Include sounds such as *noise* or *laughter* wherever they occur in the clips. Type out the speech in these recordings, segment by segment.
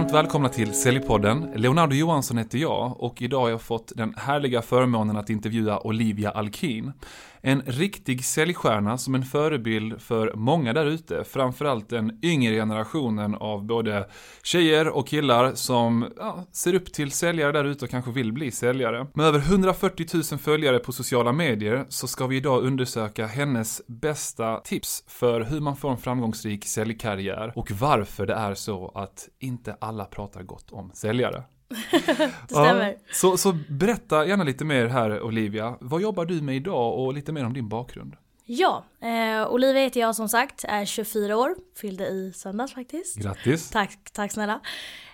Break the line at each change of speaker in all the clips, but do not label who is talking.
Varmt välkomna till Säljpodden. Leonardo Johansson heter jag och idag har jag fått den härliga förmånen att intervjua Olivia Alkin. En riktig säljstjärna som en förebild för många där ute, framförallt den yngre generationen av både tjejer och killar som ja, ser upp till säljare där ute och kanske vill bli säljare. Med över 140 000 följare på sociala medier så ska vi idag undersöka hennes bästa tips för hur man får en framgångsrik säljkarriär och varför det är så att inte alla pratar gott om säljare. *laughs*
Stämmer.
Ja, så, så berätta gärna lite mer här Olivia. Vad jobbar du med idag och lite mer om din bakgrund?
Ja, eh, Olivia heter jag som sagt, är 24 år, fyllde i söndags faktiskt.
Grattis!
Tack, tack snälla.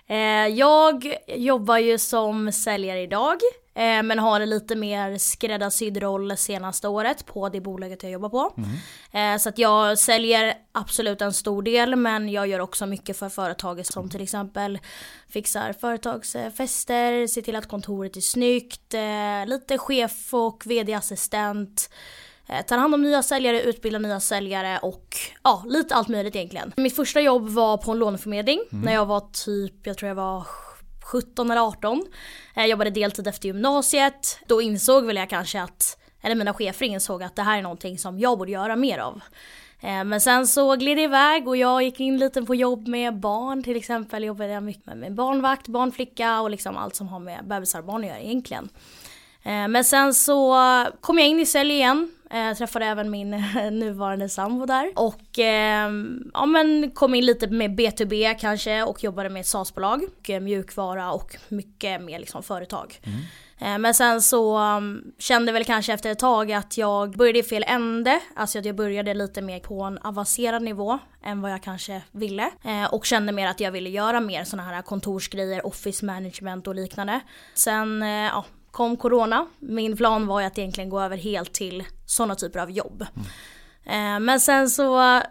Eh, jag jobbar ju som säljare idag, eh, men har en lite mer skräddarsydd roll senaste året på det bolaget jag jobbar på.
Mm.
Eh, så att jag säljer absolut en stor del, men jag gör också mycket för företaget som till exempel fixar företagsfester, ser till att kontoret är snyggt, eh, lite chef och vd-assistent. Eh, tar hand om nya säljare, utbildar nya säljare och ja, lite allt möjligt egentligen. Mitt första jobb var på en låneförmedling när jag var typ, jag tror jag var 17 eller 18. Eh, jag jobbade deltid efter gymnasiet. Då insåg väl jag kanske att, eller mina chefer insåg att det här är någonting som jag borde göra mer av. Eh, men sen så gled det iväg och jag gick in lite på jobb med barn till exempel. Jobbade jag mycket med barnvakt, barnflicka och liksom allt som har med bebisar och barn att göra egentligen. Eh, men sen så kom jag in i sälj igen. Eh, träffade även min *laughs* nuvarande sambo där. Och eh, ja, men kom in lite med B2B kanske och jobbade med ett SaaS-bolag. Mjukvara och mycket mer liksom företag. Eh, Men sen så um, kände väl kanske efter ett tag att jag började i fel ände. Alltså att jag började lite mer på en avancerad nivå än vad jag kanske ville. Eh, Och kände mer att jag ville göra mer sådana här kontorsgrejer, office management och liknande. Sen ja, kom corona. Min plan var ju att egentligen gå över helt till sådana typer av jobb. Eh, Men sen så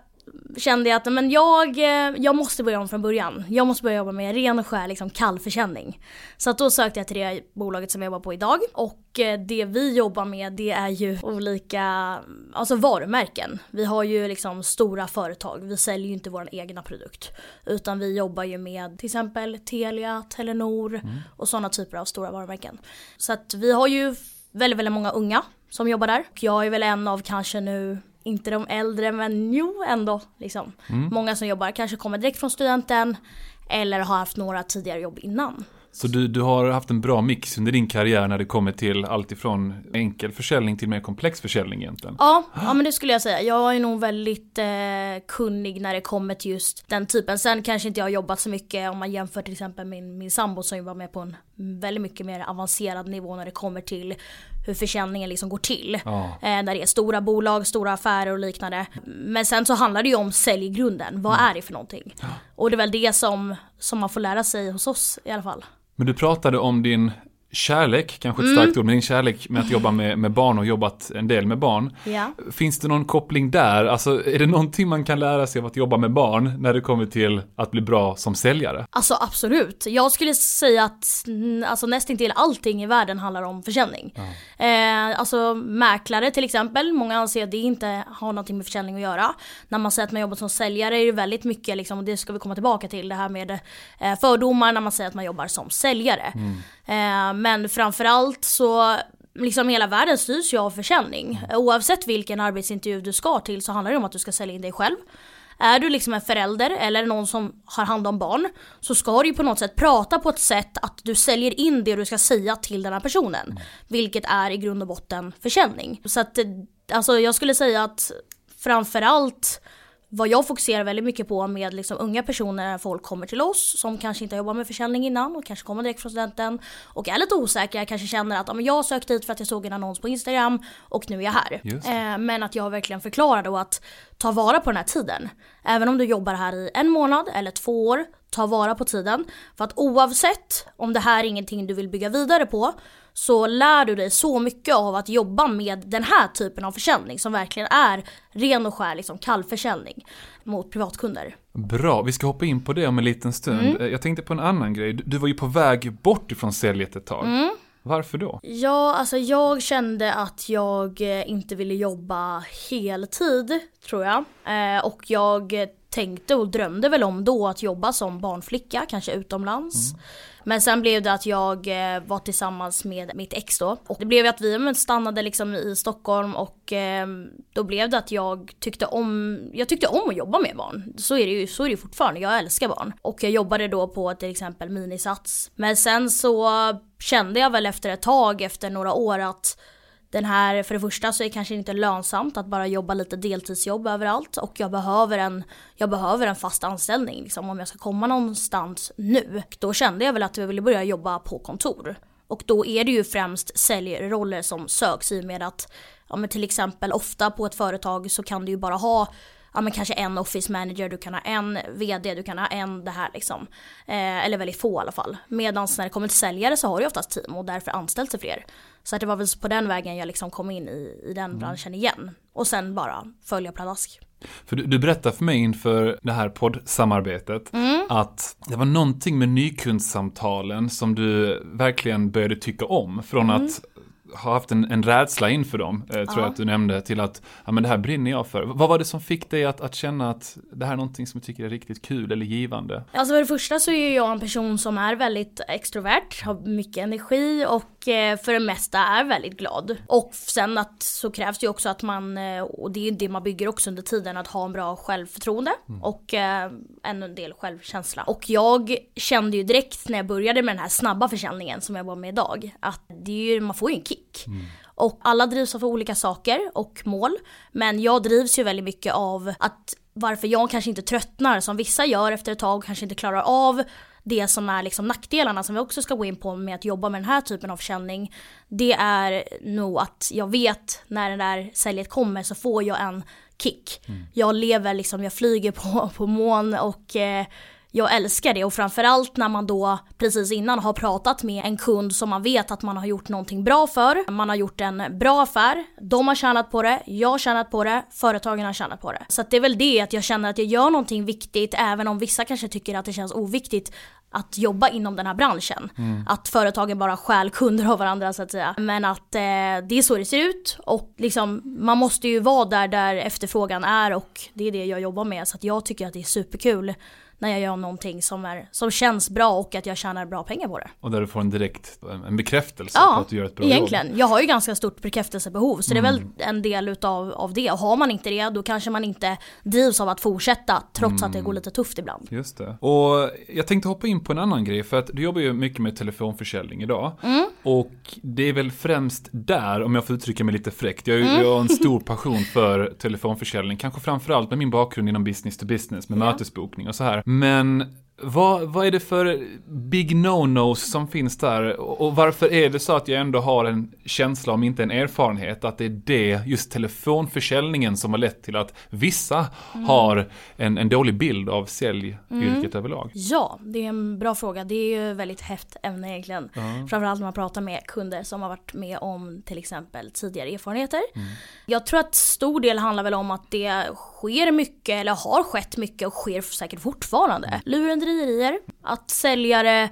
kände jag att men jag, eh, jag måste börja om från början. Jag måste börja jobba med ren och skär liksom kallförsäljning. Så att då sökte jag till det bolaget som jag jobbar på idag. Och eh, det vi jobbar med det är ju olika alltså varumärken. Vi har ju liksom stora företag. Vi säljer ju inte vår egna produkt. Utan vi jobbar ju med till exempel Telia, Telenor och sådana typer av stora varumärken. Så att vi har ju väldigt, väldigt många unga som jobbar där. Och jag är väl en av kanske nu inte de äldre men jo ändå liksom. Många som jobbar kanske kommer direkt från studenten eller har haft några tidigare jobb innan.
Så du, du har haft en bra mix under din karriär när det kommer till allt ifrån enkel försäljning till mer komplex försäljning egentligen?
Ja, ja men det skulle jag säga. Jag är nog väldigt eh, kunnig när det kommer till just den typen. Sen kanske inte jag har jobbat så mycket om man jämför till exempel min, min sambo som var med på en väldigt mycket mer avancerad nivå när det kommer till hur försäljningen liksom går till.
Ja.
Eh, när det är stora bolag, stora affärer och liknande. Men sen så handlar det ju om säljgrunden. Vad är det för någonting? Och det är väl det som, som man får lära sig hos oss i alla fall.
Men du pratade om din kärlek, kanske ett starkt ord, men din kärlek med att jobba med, med barn och jobbat en del med barn.
Ja.
Finns det någon koppling där? Alltså är det någonting man kan lära sig av att jobba med barn när det kommer till att bli bra som säljare?
Alltså absolut. Jag skulle säga att mm, alltså, nästintill allting i världen handlar om försäljning. Eh, alltså mäklare till exempel, många anser att det inte har någonting med försäljning att göra. När man säger att man jobbar som säljare är det väldigt mycket, liksom, och det ska vi komma tillbaka till, det här med eh, fördomar när man säger att man jobbar som säljare. Eh, men framförallt så Liksom hela världen styrs ju av försäljning. Oavsett vilken arbetsintervju du ska till så handlar det om att du ska sälja in dig själv. Är du liksom en förälder eller någon som har hand om barn så ska du ju på något sätt prata på ett sätt att du säljer in det du ska säga till den här personen. Vilket är i grund och botten försäljning. Så att alltså jag skulle säga att framförallt vad jag fokuserar väldigt mycket på med liksom unga personer när folk kommer till oss som kanske inte har jobbat med försäljning innan och kanske kommer direkt från studenten och är lite osäkra, kanske känner att ja, men jag sökte hit för att jag såg en annons på Instagram och nu är jag här. Eh, men att jag verkligen förklarar då att ta vara på den här tiden. Även om du jobbar här i en månad eller två år, ta vara på tiden. För att oavsett om det här är ingenting du vill bygga vidare på så lär du dig så mycket av att jobba med den här typen av försäljning som verkligen är ren och skär liksom kallförsäljning mot privatkunder.
Bra, vi ska hoppa in på det om en liten stund.
Mm.
Jag tänkte på en annan grej. Du- Du var ju på väg bort ifrån säljet ett tag.
Mm.
Varför då?
Ja, alltså jag kände att jag eh, inte ville jobba heltid, tror jag. Eh, och jag tänkte och drömde väl om då att jobba som barnflicka, kanske utomlands. Mm. Men sen blev det att jag eh, var tillsammans med mitt ex då. Och det blev att vi stannade liksom i Stockholm och ehm, då blev det att jag tyckte om, jag tyckte om att jobba med barn. Så är det ju, så är det ju fortfarande, jag älskar barn. Och jag jobbade då på till exempel Minisats. Men sen så kände jag väl efter ett tag, efter några år att den här, för det första så är det kanske inte lönsamt att bara jobba lite deltidsjobb överallt och jag behöver en, jag behöver en fast anställning liksom, om jag ska komma någonstans nu. Då kände jag väl att jag ville börja jobba på kontor. Och då är det ju främst säljroller som söks i och med att ja, men till exempel ofta på ett företag så kan du ju bara ha ja, men kanske en office manager, du kan ha en vd, du kan ha en det här liksom. Eh, eller väldigt få i alla fall. Medan när det kommer till säljare så har du oftast team och därför anställs det fler. Så att det var väl på den vägen jag liksom kom in i, i den mm. branschen igen. Och sen bara följa pladask.
För du, du berättade för mig inför det här poddsamarbetet mm. att det var någonting med nykundssamtalen som du verkligen började tycka om. Från mm. att har haft en, en rädsla inför dem, eh, tror ja. jag att du nämnde, till att ja, men det här brinner jag för. Vad var det som fick dig att, att känna att det här är någonting som du tycker är riktigt kul eller givande?
Alltså för det första så är jag en person som är väldigt extrovert, har mycket energi och för det mesta är väldigt glad. Och sen att så krävs det ju också att man, eh, och det är det man bygger också under tiden, att ha en bra självförtroende mm. och eh, en del självkänsla. Och jag kände ju direkt när jag började med den här snabba försäljningen som jag var med idag, att det är ju, man får ju en kick. Mm. Och alla drivs av olika saker och mål. Men jag drivs ju väldigt mycket av att varför jag kanske inte tröttnar som vissa gör efter ett tag, kanske inte klarar av det som är liksom nackdelarna som vi också ska gå in på med att jobba med den här typen av försäljning. Det är nog att jag vet när det där säljet kommer så får jag en kick. Mm. Jag lever liksom, jag flyger på, på mån och eh, jag älskar det och framförallt när man då precis innan har pratat med en kund som man vet att man har gjort någonting bra för. Man har gjort en bra affär, de har tjänat på det, jag har tjänat på det, företagen har tjänat på det. Så det är väl det att jag känner att jag gör någonting viktigt även om vissa kanske tycker att det känns oviktigt att jobba inom den här branschen. Mm. Att företagen bara stjäl kunder av varandra så att säga. Men att eh, det är så det ser ut och liksom man måste ju vara där där efterfrågan är och det är det jag jobbar med så att jag tycker att det är superkul när jag gör någonting som, är, som känns bra och att jag tjänar bra pengar på det.
Och där du får en direkt en bekräftelse
ja,
på att du gör ett bra
egentligen.
jobb.
Jag har ju ganska stort bekräftelsebehov så mm. det är väl mm. en del utav av det. Och har man inte det då kanske man inte drivs av att fortsätta trots mm. att det går lite tufft ibland.
Just det. Och jag tänkte hoppa in på en annan grej för att du jobbar ju mycket med telefonförsäljning idag. Mm. Och det är väl främst där, om jag får uttrycka mig lite fräckt, jag, mm. jag har en stor *laughs* passion för telefonförsäljning. Kanske framförallt med min bakgrund inom business to business med ja. mötesbokning och så här. Men vad, vad är det för big no-nos som finns där? Och varför är det så att jag ändå har en känsla, om inte en erfarenhet, att det är det, just telefonförsäljningen som har lett till att vissa mm. har en, en dålig bild av säljyrket mm. överlag?
Ja, det är en bra fråga. Det är ju väldigt hett ämne egentligen. Mm. Framförallt när man pratar med kunder som har varit med om till exempel tidigare erfarenheter. Mm. Jag tror att stor del handlar väl om att det sker mycket, eller har skett mycket och sker säkert fortfarande. Mm. Lurendrejerier, att säljare,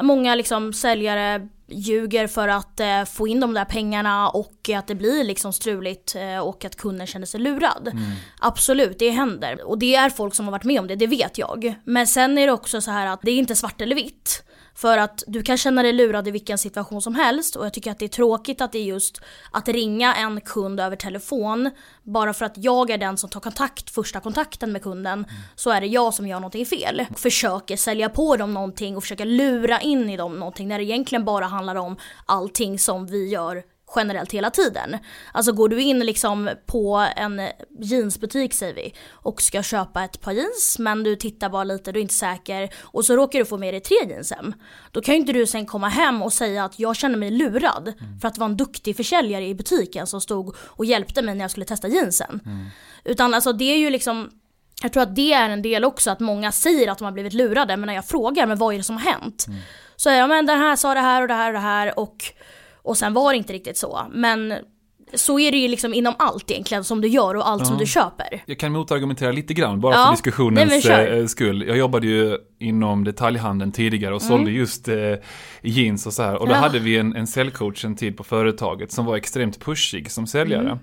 många liksom säljare ljuger för att eh, få in de där pengarna och att det blir liksom struligt eh, och att kunden känner sig lurad. Mm. Absolut, det händer. Och det är folk som har varit med om det, det vet jag. Men sen är det också så här att det är inte svart eller vitt. För att du kan känna dig lurad i vilken situation som helst och jag tycker att det är tråkigt att det är just att ringa en kund över telefon bara för att jag är den som tar kontakt, första kontakten med kunden så är det jag som gör någonting fel. Och försöker sälja på dem någonting och försöker lura in i dem någonting när det egentligen bara handlar om allting som vi gör generellt hela tiden. Alltså går du in liksom på en jeansbutik säger vi och ska köpa ett par jeans men du tittar bara lite, du är inte säker och så råkar du få med dig tre jeans hem. Då kan ju inte du sen komma hem och säga att jag känner mig lurad mm. för att det var en duktig försäljare i butiken som stod och hjälpte mig när jag skulle testa jeansen. Mm. Utan alltså det är ju liksom jag tror att det är en del också att många säger att de har blivit lurade men när jag frågar men vad är det som har hänt? Mm. Så jag men den här sa det här och det här och det här och och sen var det inte riktigt så. Men Så är det ju liksom inom allt egentligen som du gör och allt som du köper.
Jag kan motargumentera lite grann, bara
Ja.
för diskussionens
Nej,
eh, skull. Jag jobbade ju inom detaljhandeln tidigare och sålde just eh, jeans och så här. Och då
Mm. Ja.
hade vi en, en säljcoach en tid på företaget som var extremt pushig som säljare.
Mm.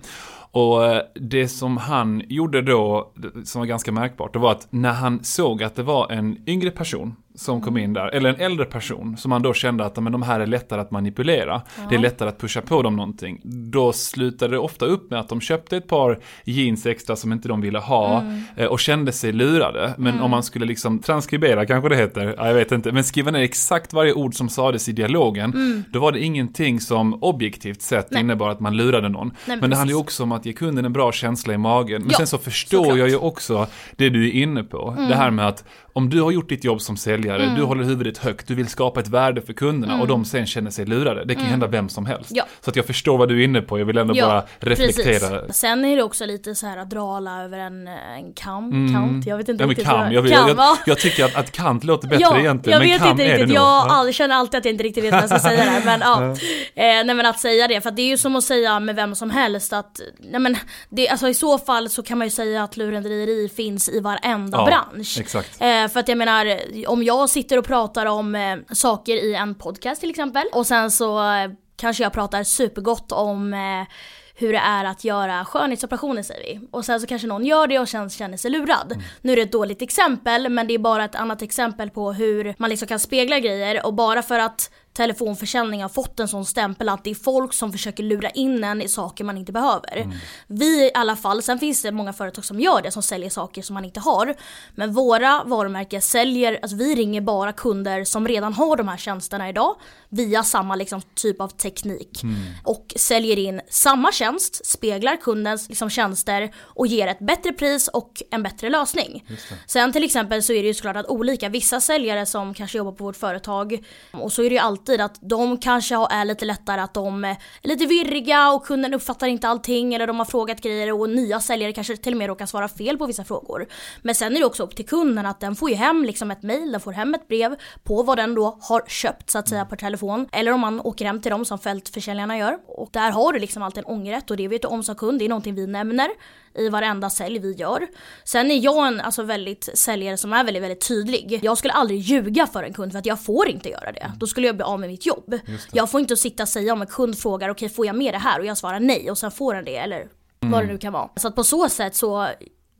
Och eh, det som han gjorde då, som var ganska märkbart, det var att när han såg att det var en yngre person som kom in där, eller en äldre person, som han då kände att men, de här är lättare att manipulera. Det är lättare att pusha på dem någonting. Då slutade det ofta upp med att de köpte ett par jeans extra som inte de ville ha eh, och kände sig lurade. Men om man skulle liksom transkribera, kanske det heter, ja, jag vet inte, men skriva ner exakt varje ord som sades i dialogen, då var det ingenting som objektivt sett
Nej.
innebar att man lurade någon.
men
men det handlar ju också om att ge kunden en bra känsla i magen. Men
Ja,
sen så förstår
såklart.
jag ju också det du är inne på. Det här med att om du har gjort ditt jobb som säljare,
Mm.
du håller huvudet högt, du vill skapa ett värde för kunderna och de sen känner sig lurade. Det kan hända vem som helst.
Mm. Ja.
Så att jag förstår vad du är inne på, jag vill ändå bara reflektera.
Precis. Sen är det också lite så här att dra alla över en, en kam, kant, jag vet inte
Mm. Ja
riktigt
kam, jag, jag, jag,
ja.
jag tycker att, att kant låter bättre
ja,
egentligen,
jag
men
vet
kam
inte
är det
riktigt,
nog.
jag
Ja.
all, känner alltid att jag inte riktigt vet vad jag ska säga där men ja. *laughs* Eh, nej men att säga det, för det är ju som att säga med vem som helst att, nej men det, alltså i så fall så kan man ju säga att lurendrejeri finns i varenda
Ja,
bransch.
exakt.
Eh, för att jag menar, om jag sitter och pratar om eh, saker i en podcast till exempel och sen så eh, kanske jag pratar supergott om eh, hur det är att göra skönhetsoperationer säger vi. Och sen så kanske någon gör det och sen känner sig lurad.
Mm.
Nu är det ett dåligt exempel men det är bara ett annat exempel på hur man liksom kan spegla grejer och bara för att telefonförsäljning har fått en sån stämpel att det är folk som försöker lura in en i saker man inte behöver.
Mm.
Vi i alla fall, sen finns det många företag som gör det, som säljer saker som man inte har. Men våra varumärken säljer, alltså vi ringer bara kunder som redan har de här tjänsterna idag via samma liksom, typ av teknik. Och säljer in samma tjänst, speglar kundens liksom, tjänster och ger ett bättre pris och en bättre lösning. Sen till exempel så är det ju såklart att olika, vissa säljare som kanske jobbar på vårt företag och så är det ju alltid att de kanske är lite lättare att de är lite virriga och kunden uppfattar inte allting eller de har frågat grejer och nya säljare kanske till och med råkar svara fel på vissa frågor. Men sen är det också upp till kunden att den får ju hem liksom ett mail, den får hem ett brev på vad den då har köpt så att säga per telefon. Eller om man åker hem till dem som fältförsäljarna gör. Och där har du liksom alltid en ångerrätt och det vet du om som kund, det är någonting vi nämner i varenda sälj vi gör. Sen är jag en alltså, väldigt säljare som är väldigt, väldigt tydlig. Jag skulle aldrig ljuga för en kund för att jag får inte göra det. Då skulle jag bli av med mitt jobb. Jag får inte sitta och säga om en kund frågar okej får jag med det här och jag svarar nej och sen får den det eller vad det nu kan vara. Så att på så sätt så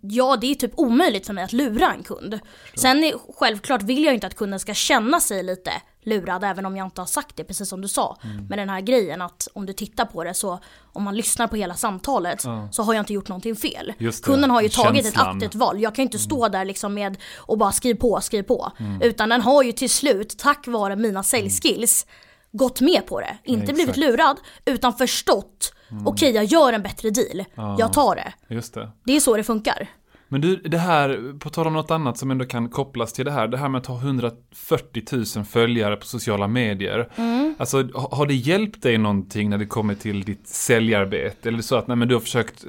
Ja, det är typ omöjligt för mig att lura en kund. Sen är, självklart vill jag inte att kunden ska känna sig lite lurad även om jag inte har sagt det, precis som du sa. Med den här grejen att om du tittar på det så, om man lyssnar på hela samtalet så har jag inte gjort någonting fel. Kunden har ju tagit
känslan.
ett aktivt val. Jag kan ju inte stå där liksom med och bara skriv på, skriv på. Utan den har ju till slut, tack vare mina säljskills, gått med på det. Inte
exakt.
blivit lurad, utan förstått. Okej, jag gör en bättre deal. Jag tar det.
Just det.
Det är så det funkar.
Men du, det här, på tal om något annat som ändå kan kopplas till det här, det här med att ha 140 000 följare på sociala medier.
Mm.
Alltså, ha- har det hjälpt dig någonting när det kommer till ditt säljarbete? Eller så att nej, men du har försökt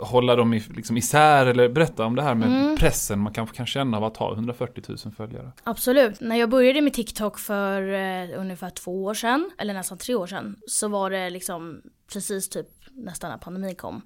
hålla dem i, liksom isär, eller berätta om det här med
Mm.
pressen man kanske kan känna av att ha 140 000 följare.
Absolut. När jag började med TikTok för eh, ungefär två år sedan, eller nästan tre år sedan, så var det liksom precis typ nästan när pandemin kom.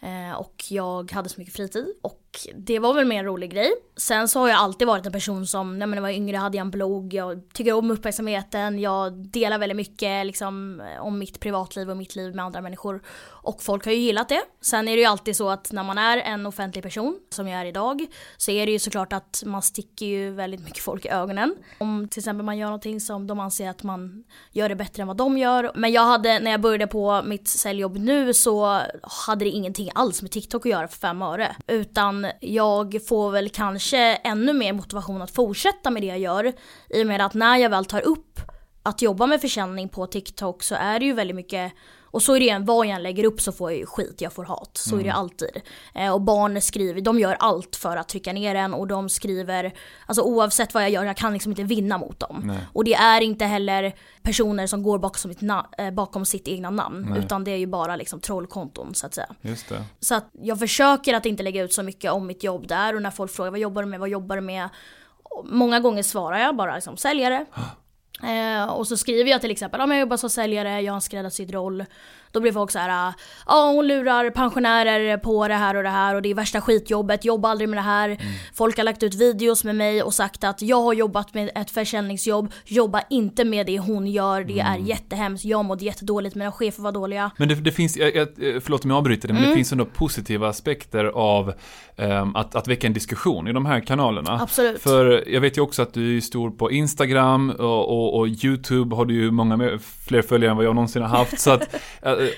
Eh, och jag hade så mycket fritid och det var väl mer en rolig grej. Sen så har jag alltid varit en person som, när jag var yngre hade jag en blogg, jag tycker om uppmärksamheten, jag delar väldigt mycket liksom, eh, om mitt privatliv och mitt liv med andra människor. Och folk har ju gillat det. Sen är det ju alltid så att när man är en offentlig person, som jag är idag, så är det ju såklart att man sticker ju väldigt mycket folk i ögonen. Om till exempel man gör någonting som de anser att man gör det bättre än vad de gör. Men jag hade, när jag började på mitt säljjobb nu så hade det ingenting alls med TikTok att göra för fem öre. Utan jag får väl kanske ännu mer motivation att fortsätta med det jag gör. I och med att när jag väl tar upp att jobba med försäljning på TikTok så är det ju väldigt mycket och så är det ju, vad jag än lägger upp så får jag ju skit, jag får hat. Så är det alltid. Eh, och barn skriver, de gör allt för att trycka ner en och de skriver, alltså oavsett vad jag gör, jag kan liksom inte vinna mot dem.
Nej.
Och det är inte heller personer som går bakom sitt, na- eh, bakom sitt egna namn.
Nej.
Utan det är ju bara liksom trollkonton så att säga.
Just det.
Så att jag försöker att inte lägga ut så mycket om mitt jobb där och när folk frågar vad jobbar du med, vad jobbar du med? Många gånger svarar jag bara liksom säljare. *gasps* Eh, och så skriver jag till exempel, om jag jobbar som säljare, jag har en skräddarsydd roll. Då blir folk så här, ja hon lurar pensionärer på det här och det här och det är värsta skitjobbet, jobba aldrig med det här. Mm. Folk har lagt ut videos med mig och sagt att jag har jobbat med ett försäljningsjobb, jobba inte med det hon gör, det mm. är jättehemskt, jag mådde jättedåligt, mina chefer var dåliga.
Men det, det finns, jag, jag, förlåt om jag avbryter det, men mm. det finns ändå positiva aspekter av um, att, att väcka en diskussion i de här kanalerna.
Absolut.
För jag vet ju också att du är stor på Instagram och, och, och YouTube har du ju många fler följare än vad jag någonsin har haft. så att,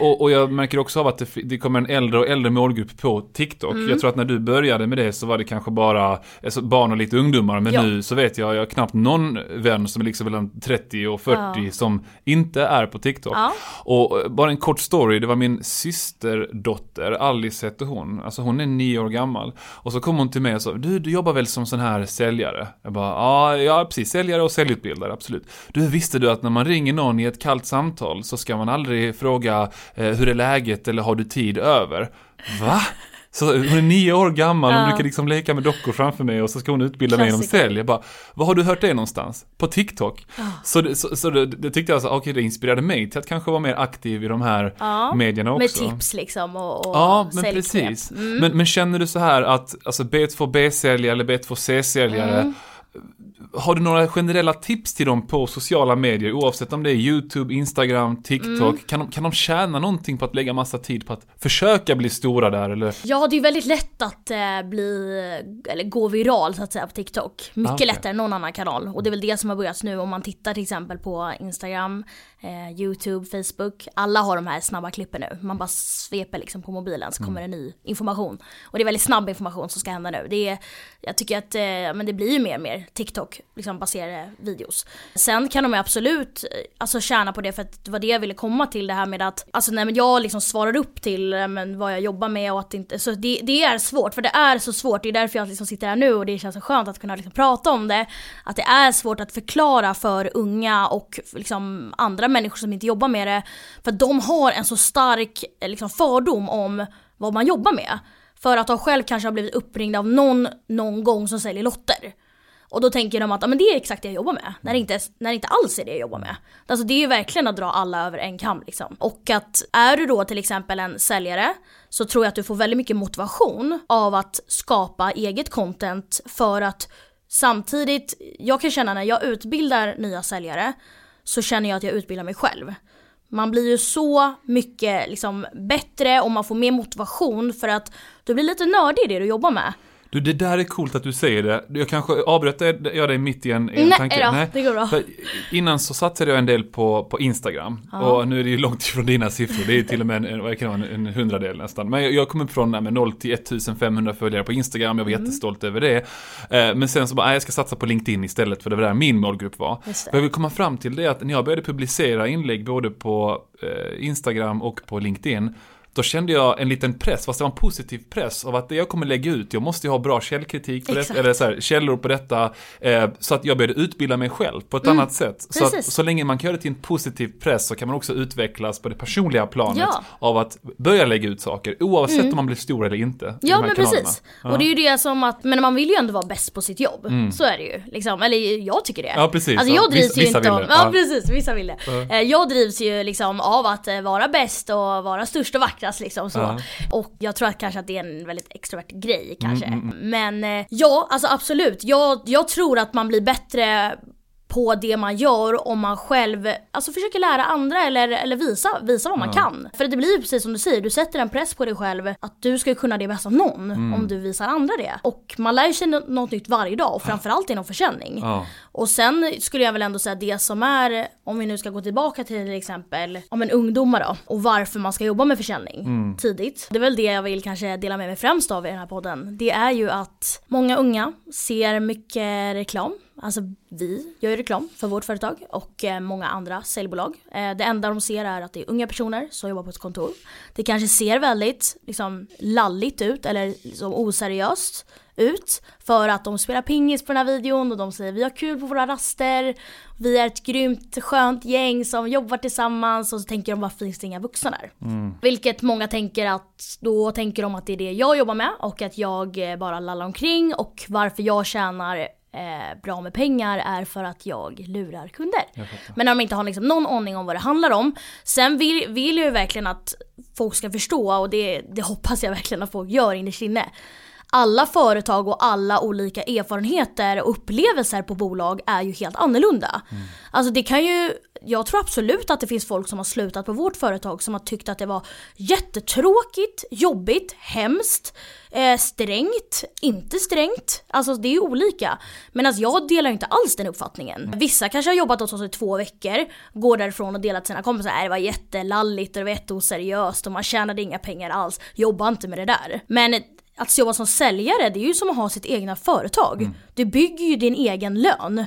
och, och, jag märker också av att det, det, kommer en äldre och äldre målgrupp på TikTok. Mm. Jag tror att när du började med det så var det kanske bara alltså barn och lite ungdomar. Men ja. nu så vet jag, jag har knappt någon vän som är liksom mellan 30 och 40 ja. som inte är på TikTok. Ja. Och bara en kort story, det var min systerdotter, Alice hette hon. Alltså hon är nio år gammal. Och så kom hon till mig och sa, du, du jobbar väl som sån här säljare? Jag bara, ja, ja precis, säljare och säljutbildare, absolut. Du, visste du att när man ringer någon i ett kallt samtal så ska man aldrig fråga eh, hur är läget eller har du tid över? Va? Så hon är nio år gammal, hon brukar liksom leka med dockor framför mig och så ska hon utbilda Klassiker. mig inom sälj. Jag bara, vad har du hört det någonstans? På TikTok? Oh. Så, det, så, så det, det, tyckte jag, så, okej okay, det inspirerade mig till att kanske vara mer aktiv i de här ja, medierna också.
Med tips liksom och, och
Ja, men precis. Mm. Men, men, känner du så här att, alltså B2B-säljare eller B2C-säljare mm har du några generella tips till dem på sociala medier, oavsett om det är YouTube, Instagram, TikTok? Mm. Kan, de, kan de tjäna någonting på att lägga massa tid på att försöka bli stora där eller?
Ja, det är väldigt lätt att eh, bli, eller gå viral så att säga på TikTok. Mycket ah, okay. lättare än någon annan kanal. Och det är väl det som har börjat nu om man tittar till exempel på Instagram, eh, YouTube, Facebook. Alla har de här snabba klippen nu. Man bara sveper liksom på mobilen så kommer mm. en ny information. Och det är väldigt snabb information som ska hända nu. Det är, jag tycker att eh, men det blir ju mer och mer TikTok liksom baserade videos. Sen kan de ju absolut eh, alltså, tjäna på det för att det var det jag ville komma till det här med att alltså nej men jag liksom svarar upp till eh, men, vad jag jobbar med och att inte, så det, det är svårt för det är så svårt. Det är därför jag liksom sitter här nu och det känns så skönt att kunna liksom prata om det. Att det är svårt att förklara för unga och liksom andra människor som inte jobbar med det. För att de har en så stark eh, liksom, fördom om vad man jobbar med. För att de själv kanske har blivit uppringda av någon någon gång som säljer lotter. Och då tänker de att ah, men det är exakt det jag jobbar med. När det, inte, när det inte alls är det jag jobbar med. Alltså det är ju verkligen att dra alla över en kam liksom. Och att är du då till exempel en säljare så tror jag att du får väldigt mycket motivation av att skapa eget content för att samtidigt, jag kan känna när jag utbildar nya säljare så känner jag att jag utbildar mig själv. Man blir ju så mycket liksom, bättre och man får mer motivation för att du blir lite nördig i det du jobbar med.
Du, det där är coolt att du säger det. Jag kanske avbröt jag dig mitt i en, i en
Nej,
tanke.
Då, Nej, det går bra. För
innan så satsade jag en del på, på Instagram. Ja. Och nu är det ju långt ifrån dina siffror. Det är till och med en, vad kan en, en hundradel nästan. Men jag, jag kom upp från med 0 till 1500 följare på Instagram. Jag var mm. jättestolt över det. Eh, men sen så bara, jag ska satsa på LinkedIn istället för det var där min målgrupp var. Vad jag vill komma fram till det är att när jag började publicera inlägg både på eh, Instagram och på LinkedIn då kände jag en liten press, fast det var en positiv press av att det jag kommer lägga ut, jag måste ju ha bra källkritik på det, eller så här, källor på detta, eh, så att jag började utbilda mig själv på ett mm, annat sätt. Så, att, så länge man kan göra det till en positiv press så kan man också utvecklas på det personliga planet ja. av att börja lägga ut saker, oavsett mm. om man blir stor eller inte.
Ja men kanalerna. precis. Ja. Och det är ju det som att, men man vill ju ändå vara bäst på sitt jobb. Mm. Så är det ju. Liksom. Eller jag tycker det.
Ja precis.
Alltså jag drivs vissa, ju inte av, ja, precis, vissa vill det. Uh. Jag drivs ju liksom av att eh, vara bäst och vara störst och vackrast liksom så. Och jag tror att kanske att det är en väldigt extrovert grej kanske. Mm, mm, mm. Men eh, ja, alltså absolut. Jag, jag tror att man blir bättre på det man gör om man själv alltså försöker lära andra eller, eller visa, visa vad man ja. kan. För det blir ju precis som du säger, du sätter en press på dig själv att du ska kunna det bäst av någon mm. om du visar andra det. Och man lär sig något nytt varje dag och framförallt inom försäljning. Ja. Och sen skulle jag väl ändå säga det som är, om vi nu ska gå tillbaka till till exempel om en ungdomar då och varför man ska jobba med försäljning mm. tidigt. Det är väl det jag vill kanske dela med mig främst av i den här podden. Det är ju att många unga ser mycket reklam Alltså vi gör ju reklam för vårt företag och eh, många andra säljbolag. Eh, det enda de ser är att det är unga personer som jobbar på ett kontor. Det kanske ser väldigt liksom, lalligt ut eller liksom, oseriöst ut för att de spelar pingis på den här videon och de säger vi har kul på våra raster, vi är ett grymt skönt gäng som jobbar tillsammans och så tänker de varför finns det inga vuxna där? Mm. Vilket många tänker att då tänker de att det är det jag jobbar med och att jag bara lallar omkring och varför jag tjänar eh, bra med pengar är för att jag lurar kunder.
Jag.
Men när de inte har liksom någon aning om vad det handlar om. Sen vill, vill jag ju verkligen att folk ska förstå och det, det hoppas jag verkligen att folk gör innerst inne. Alla företag och alla olika erfarenheter och upplevelser på bolag är ju helt annorlunda.
Mm.
Alltså det kan ju, jag tror absolut att det finns folk som har slutat på vårt företag som har tyckt att det var jättetråkigt, jobbigt, hemskt, eh, strängt, inte strängt. Alltså det är ju olika. Men alltså jag delar inte alls den uppfattningen. Vissa kanske har jobbat hos oss i två veckor, går därifrån och delar till sina kompisar, "Nej, det var jättelalligt och det var jätteoseriöst och man tjänade inga pengar alls. Jobba inte med det där. Men att jobba som säljare, det är ju som att ha sitt egna företag. Du bygger ju din egen lön.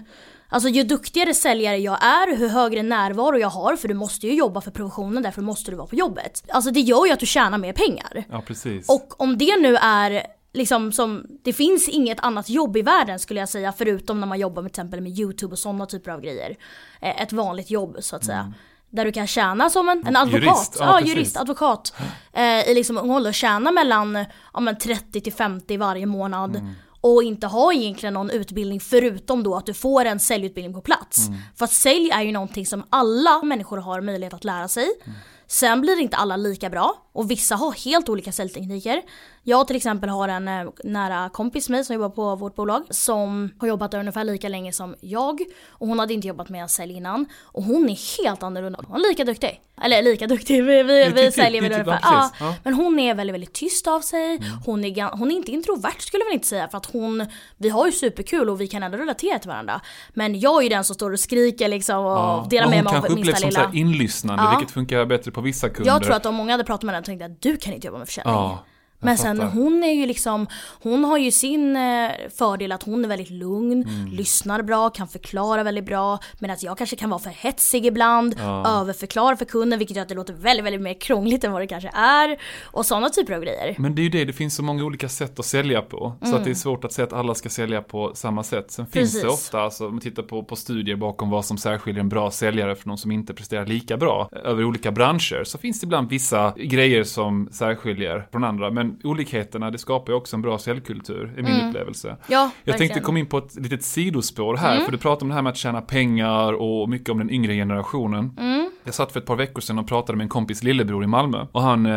Alltså ju duktigare säljare jag är, hur högre närvaro jag har, för du måste ju jobba för professionen, därför måste du vara på jobbet. Alltså det gör ju att du tjänar mer pengar.
Ja, precis.
Och om det nu är liksom som, det finns inget annat jobb i världen skulle jag säga, förutom när man jobbar med till exempel med YouTube och sådana typer av grejer. Eh, Ett vanligt jobb så att säga. Där du kan tjäna som en, en advokat.
Jurist, ja,
ja, jurist, advokat. Eh, I liksom ung ålder, tjäna mellan ja, men 30 till 50 varje månad.
Mm.
Och inte ha egentligen någon utbildning förutom då att du får en säljutbildning på plats.
Mm.
För att sälj är ju någonting som alla människor har möjlighet att lära sig.
Mm.
Sen blir inte alla lika bra och vissa har helt olika säljtekniker. Jag till exempel har en eh, nära kompis med mig som jobbar på vårt bolag som har jobbat där ungefär lika länge som jag och hon hade inte jobbat med sälj innan och hon är helt annorlunda. Hon är lika duktig. Eller lika duktig, vi, vi, *laughs* vi säljer väl
typ-
ungefär.
ja,
Ja, men hon är väldigt, väldigt tyst av sig. Hon, är, hon är inte introvert skulle jag inte säga för att hon, vi har ju superkul och vi kan ändå relatera till varandra. Men jag är ju den som står och skriker liksom och
Ja.
delar
Och
med
hon
mig
kanske
av minsta
upplevs som så
lilla.
här inlyssnande,
Ja.
vilket funkar bättre på vissa kunder.
Jag tror att om många hade pratat med henne tänkte jag att du kan inte jobba med försäljning.
Ja,
Men sen hon är ju liksom, hon har ju sin eh, fördel att hon är väldigt lugn,
Mm.
lyssnar bra, kan förklara väldigt bra. Medan jag kanske kan vara för hetsig ibland,
Ja.
överförklara för kunden vilket gör att det låter väldigt, väldigt mer krångligt än vad det kanske är. Och sådana typer av grejer.
Men det är ju det, det finns så många olika sätt att sälja på. Så att det är svårt att säga att alla ska sälja på samma sätt. Sen finns det
Mm. Precis.
ofta, alltså, om man tittar på, på studier bakom vad som särskiljer en bra säljare från någon som inte presterar lika bra över olika branscher, så finns det ibland vissa grejer som särskiljer från andra. Men olikheterna, det skapar ju också en bra säljkultur, i min upplevelse.
Ja,
Jag tänkte
Mm. verkligen. Mm.
komma in på ett litet sidospår här, för du pratar om det här med att tjäna pengar och mycket om den yngre generationen.
Mm.
Jag satt för ett par veckor sedan och pratade med en kompis lillebror i Malmö. Och han, eh,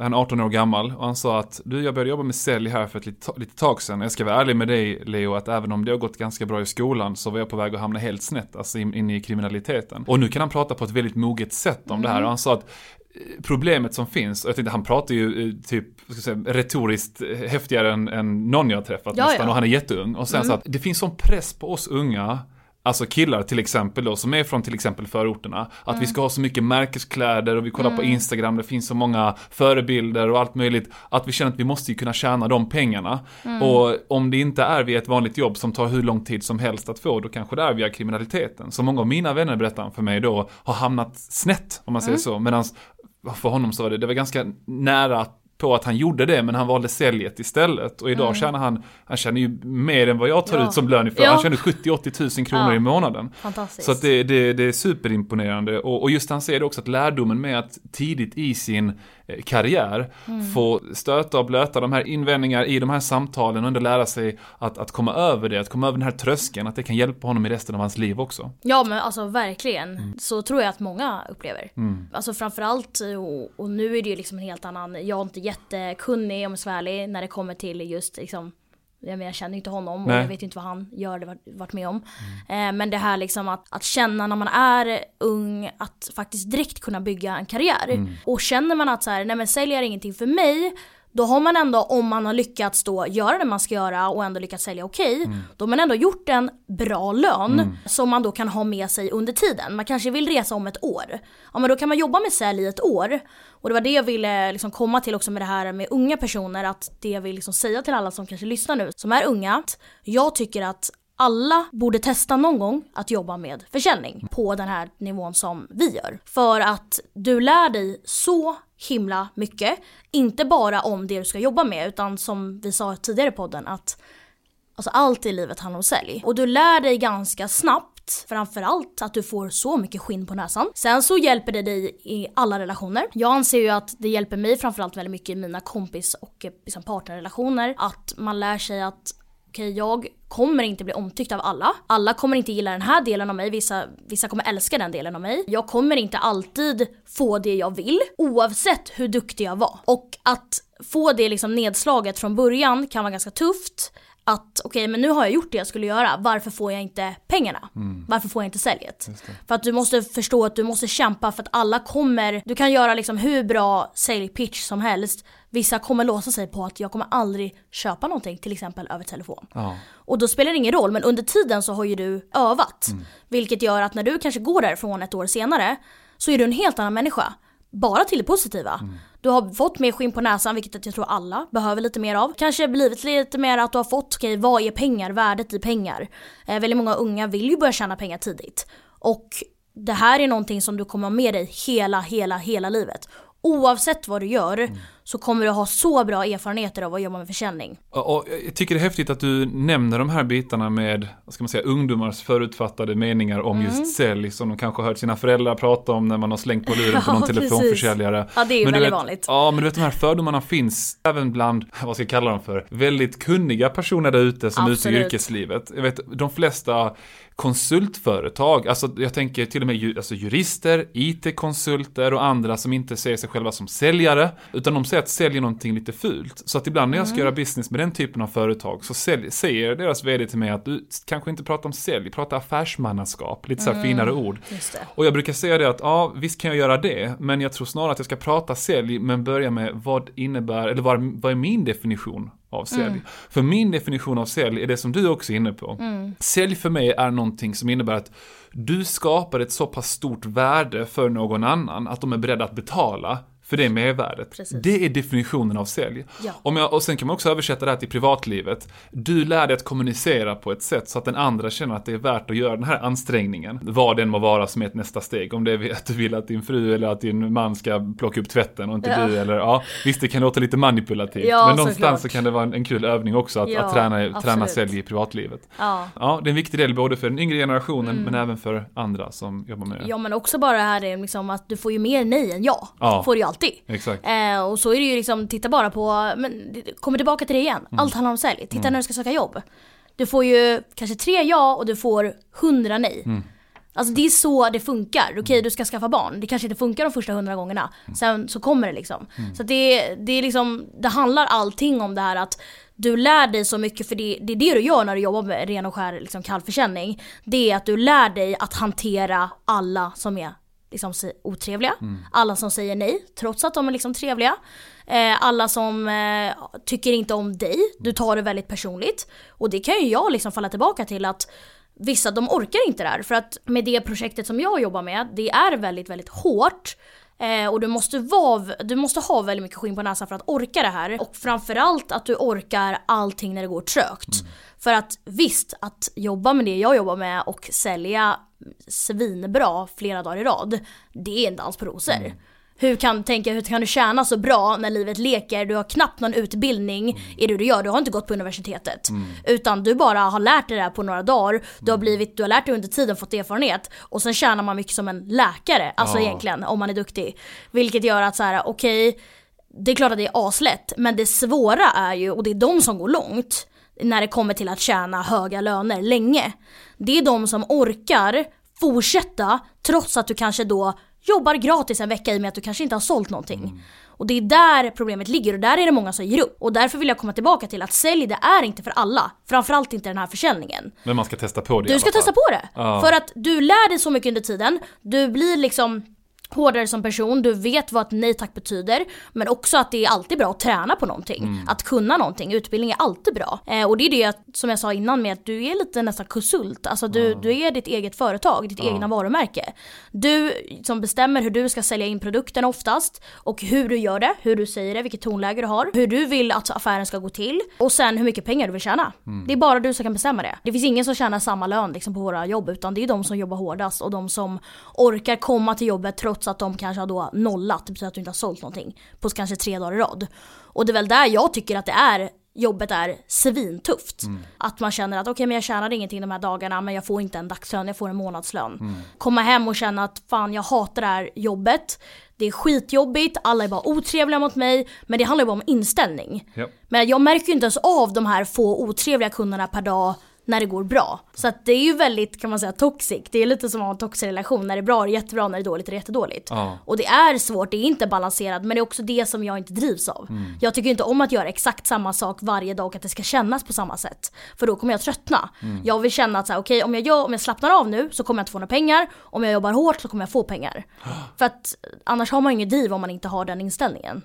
han är 18 år gammal och han sa att du, jag började jobba med sälj här för ett litet, litet tag sedan. Jag ska vara ärlig med dig Leo, att även om det har gått ganska bra i skolan så var jag på väg att hamna helt snett, alltså in, in i kriminaliteten. Och nu kan han prata på ett väldigt moget sätt om det här och han sa att Problemet som finns, och jag tänkte han pratar ju eh, typ, säga, retoriskt häftigare än, än någon jag har träffat
Ja,
nästan
ja.
och han är jätteung. Och sen så att det finns sån press på oss unga Alltså killar till exempel då, som är från till exempel förorterna. Att vi ska ha så mycket märkeskläder och vi kollar på Instagram, det finns så många förebilder och allt möjligt. Att vi känner att vi måste ju kunna tjäna de pengarna. Och om det inte är via ett vanligt jobb som tar hur lång tid som helst att få, då kanske det är via kriminaliteten. Så många av mina vänner berättar för mig då, har hamnat snett, om man säger så. Medan för honom så var det, det var ganska nära på att han gjorde det, men han valde säljet istället. Och idag tjänar han, han tjänar ju mer än vad jag tar
Ja.
ut som lön för.
Ja.
Han tjänar 70-80 tusen kronor
Ja.
i månaden. Så det, det, det är superimponerande. Och, och just han säger också att lärdomen med att tidigt i sin eh, karriär få stöta och blöta de här invändningar i de här samtalen och ändå lära sig att, att komma över det, att komma över den här tröskeln, att det kan hjälpa honom i resten av hans liv också.
Ja men alltså verkligen.
Mm.
Så tror jag att många upplever. Alltså framförallt, och, och nu är det ju liksom en helt annan, jag är inte jättekunnig om jag ska vara ärlig, när det kommer till just liksom jag, menar, jag känner inte honom och
Nej.
jag vet inte vad han gör eller varit, med om. Eh, men det här liksom att, att känna när man är ung att faktiskt direkt kunna bygga en karriär. Och känner man att så här, nej men sälj är ingenting för mig. Då har man ändå, om man har lyckats då göra det man ska göra och ändå lyckats sälja okej, då har man ändå gjort en bra lön som man då kan ha med sig under tiden. Man kanske vill resa om ett år. Ja men då kan man jobba med sälj i ett år. Och det var det jag ville liksom komma till också med det här med unga personer, att det jag vill liksom säga till alla som kanske lyssnar nu, som är unga, att jag tycker att alla borde testa någon gång att jobba med försäljning på den här nivån som vi gör. För att du lär dig så himla mycket. Inte bara om det du ska jobba med utan som vi sa tidigare i podden att Alltså allt i livet handlar om sälj. Och du lär dig ganska snabbt, framförallt att du får så mycket skinn på näsan. Sen så hjälper det dig i alla relationer. Jag anser ju att det hjälper mig framförallt väldigt mycket i mina kompis och eh, liksom partnerrelationer. Att man lär sig att okej jag kommer inte bli omtyckt av alla. Alla kommer inte gilla den här delen av mig, vissa, vissa kommer älska den delen av mig. Jag kommer inte alltid få det jag vill, oavsett hur duktig jag var. Och att få det liksom nedslaget från början kan vara ganska tufft att okej okay, men nu har jag gjort det jag skulle göra, varför får jag inte pengarna? Mm. Varför får jag inte säljet? För att du måste förstå att du måste kämpa för att alla kommer, du kan göra liksom hur bra säljpitch som helst. Vissa kommer låsa sig på att jag kommer aldrig köpa någonting till exempel över telefon. Ja. Och då spelar det ingen roll men under tiden så har ju du övat. Mm. Vilket gör att när du kanske går därifrån ett år senare så är du en helt annan människa. Bara till det positiva. Mm. Du har fått mer skinn på näsan, vilket jag tror alla behöver lite mer av. Kanske blivit lite mer att du har fått, okej, okay, vad är pengar? Värdet i pengar. Eh, väldigt många unga vill ju börja tjäna pengar tidigt. Och det här är någonting som du kommer ha med dig hela, hela, hela livet oavsett vad du gör mm. Så kommer du ha så bra erfarenheter av att jobba med försäljning.
Och jag tycker det är häftigt att du nämner de här bitarna med, vad ska man säga, ungdomars förutfattade meningar om mm. just sälj som de kanske hört sina föräldrar prata om när man har slängt på luren på *laughs* någon ja, telefonförsäljare.
Ja, det är ju
men
väldigt
vet,
vanligt.
Ja, men du vet de här fördomarna finns även bland, vad ska jag kalla dem för, väldigt kunniga personer där ute som Absolut. är ute i yrkeslivet. Jag vet, de flesta konsultföretag, alltså jag tänker till och med alltså jurister, IT-konsulter och andra som inte ser sig själva som säljare, utan de säger att säljer någonting lite fult. Så att ibland när jag ska mm. göra business med den typen av företag så sälj, säger deras vd till mig att du kanske inte pratar om sälj, prata affärsmannaskap, lite så här mm. finare ord. Och jag brukar säga det att ja, visst kan jag göra det, men jag tror snarare att jag ska prata sälj, men börja med vad innebär, eller vad, vad är min definition av sälj. Mm. För min definition av sälj är det som du också är inne på. Mm. Sälj för mig är någonting som innebär att du skapar ett så pass stort värde för någon annan att de är beredda att betala för det är mervärdet. Precis. Det är definitionen av sälj. Ja. Om jag, och sen kan man också översätta det här till privatlivet. Du lär dig att kommunicera på ett sätt så att den andra känner att det är värt att göra den här ansträngningen. Vad den må vara som är ett nästa steg. Om det är att du vill att din fru eller att din man ska plocka upp tvätten och inte ja. du. Eller, ja, visst, det kan låta lite manipulativt. Ja, men någonstans så, så, kan det vara en, en kul övning också att, att träna, träna sälj i privatlivet. Ja. ja, det är en viktig del både för den yngre generationen mm. men även för andra som jobbar med det.
Ja, men också bara det här liksom att du får ju mer nej än ja. ja. Får du alltid alltid.
Exakt.
Eh, och så är det ju liksom, titta bara på, men kommer tillbaka till det igen. Mm. Allt handlar om sälj. Titta mm. när du ska söka jobb. Du får ju kanske tre ja och du får hundra nej. Mm. Alltså det är så det funkar. Okej okay, du ska skaffa barn, det kanske inte funkar de första hundra gångerna. Mm. Sen så kommer det liksom. Mm. Så det, det är liksom, det handlar allting om det här att du lär dig så mycket för det, det är det du gör när du jobbar med ren och skär liksom, kallförsäljning. Det är att du lär dig att hantera alla som är liksom otrevliga. Mm. Alla som säger nej trots att de är liksom trevliga. Eh, alla som eh, tycker inte om dig, du tar det väldigt personligt. Och det kan ju jag liksom falla tillbaka till att vissa de orkar inte det här. För att med det projektet som jag jobbar med, det är väldigt, väldigt hårt. Eh, och du måste, vara, du måste ha väldigt mycket skinn på näsan för att orka det här. Och framförallt att du orkar allting när det går trögt. Mm. För att visst, att jobba med det jag jobbar med och sälja svinbra flera dagar i rad, det är en dans på rosor. Mm. Hur kan, tänka, hur kan du tjäna så bra när livet leker? Du har knappt någon utbildning mm. i det du gör. Du har inte gått på universitetet. Mm. Utan du bara har lärt dig det här på några dagar. Du har, mm. blivit, du har lärt dig under tiden, fått erfarenhet. Och sen tjänar man mycket som en läkare. Alltså ja. egentligen, om man är duktig. Vilket gör att så här, okej, okay, det är klart att det är aslätt. Men det svåra är ju, och det är de som går långt, när det kommer till att tjäna höga löner länge. Det är de som orkar fortsätta trots att du kanske då jobbar gratis en vecka i och med att du kanske inte har sålt någonting. Mm. Och det är där problemet ligger och där är det många som ger upp. Och därför vill jag komma tillbaka till att sälj det är inte för alla. Framförallt inte den här försäljningen.
Men man ska testa på det
Du ska testa på det. Ah. För att du lär dig så mycket under tiden. Du blir liksom hårdare som person, du vet vad ett nej tack betyder. Men också att det är alltid bra att träna på någonting. Mm. Att kunna någonting. Utbildning är alltid bra. Eh, och det är det som jag sa innan med att du är lite nästan konsult. Alltså du, mm. du är ditt eget företag, ditt mm. egna varumärke. Du som bestämmer hur du ska sälja in produkten oftast. Och hur du gör det, hur du säger det, vilket tonläge du har. Hur du vill att affären ska gå till. Och sen hur mycket pengar du vill tjäna. Mm. Det är bara du som kan bestämma det. Det finns ingen som tjänar samma lön liksom, på våra jobb. Utan det är de som jobbar hårdast och de som orkar komma till jobbet trots trots att de kanske har då nollat, det betyder att du inte har sålt någonting på kanske tre dagar i rad. Och det är väl där jag tycker att det är jobbet är svintufft. Mm. Att man känner att okej okay, men jag tjänar ingenting de här dagarna men jag får inte en dagslön, jag får en månadslön. Mm. Komma hem och känna att fan jag hatar det här jobbet. Det är skitjobbigt, alla är bara otrevliga mot mig. Men det handlar ju bara om inställning. Yep. Men jag märker ju inte ens av de här få otrevliga kunderna per dag när det går bra. Så att det är ju väldigt, kan man säga, toxic. Det är lite som att ha en toxic relation. När det är bra är det jättebra, när det är dåligt är det jättedåligt. Ja. Och det är svårt, det är inte balanserat, men det är också det som jag inte drivs av. Mm. Jag tycker inte om att göra exakt samma sak varje dag och att det ska kännas på samma sätt. För då kommer jag tröttna. Mm. Jag vill känna att så här, okay, om, jag om jag slappnar av nu så kommer jag inte få några pengar. Om jag jobbar hårt så kommer jag få pengar. *gasps* För att annars har man ju inget driv om man inte har den inställningen.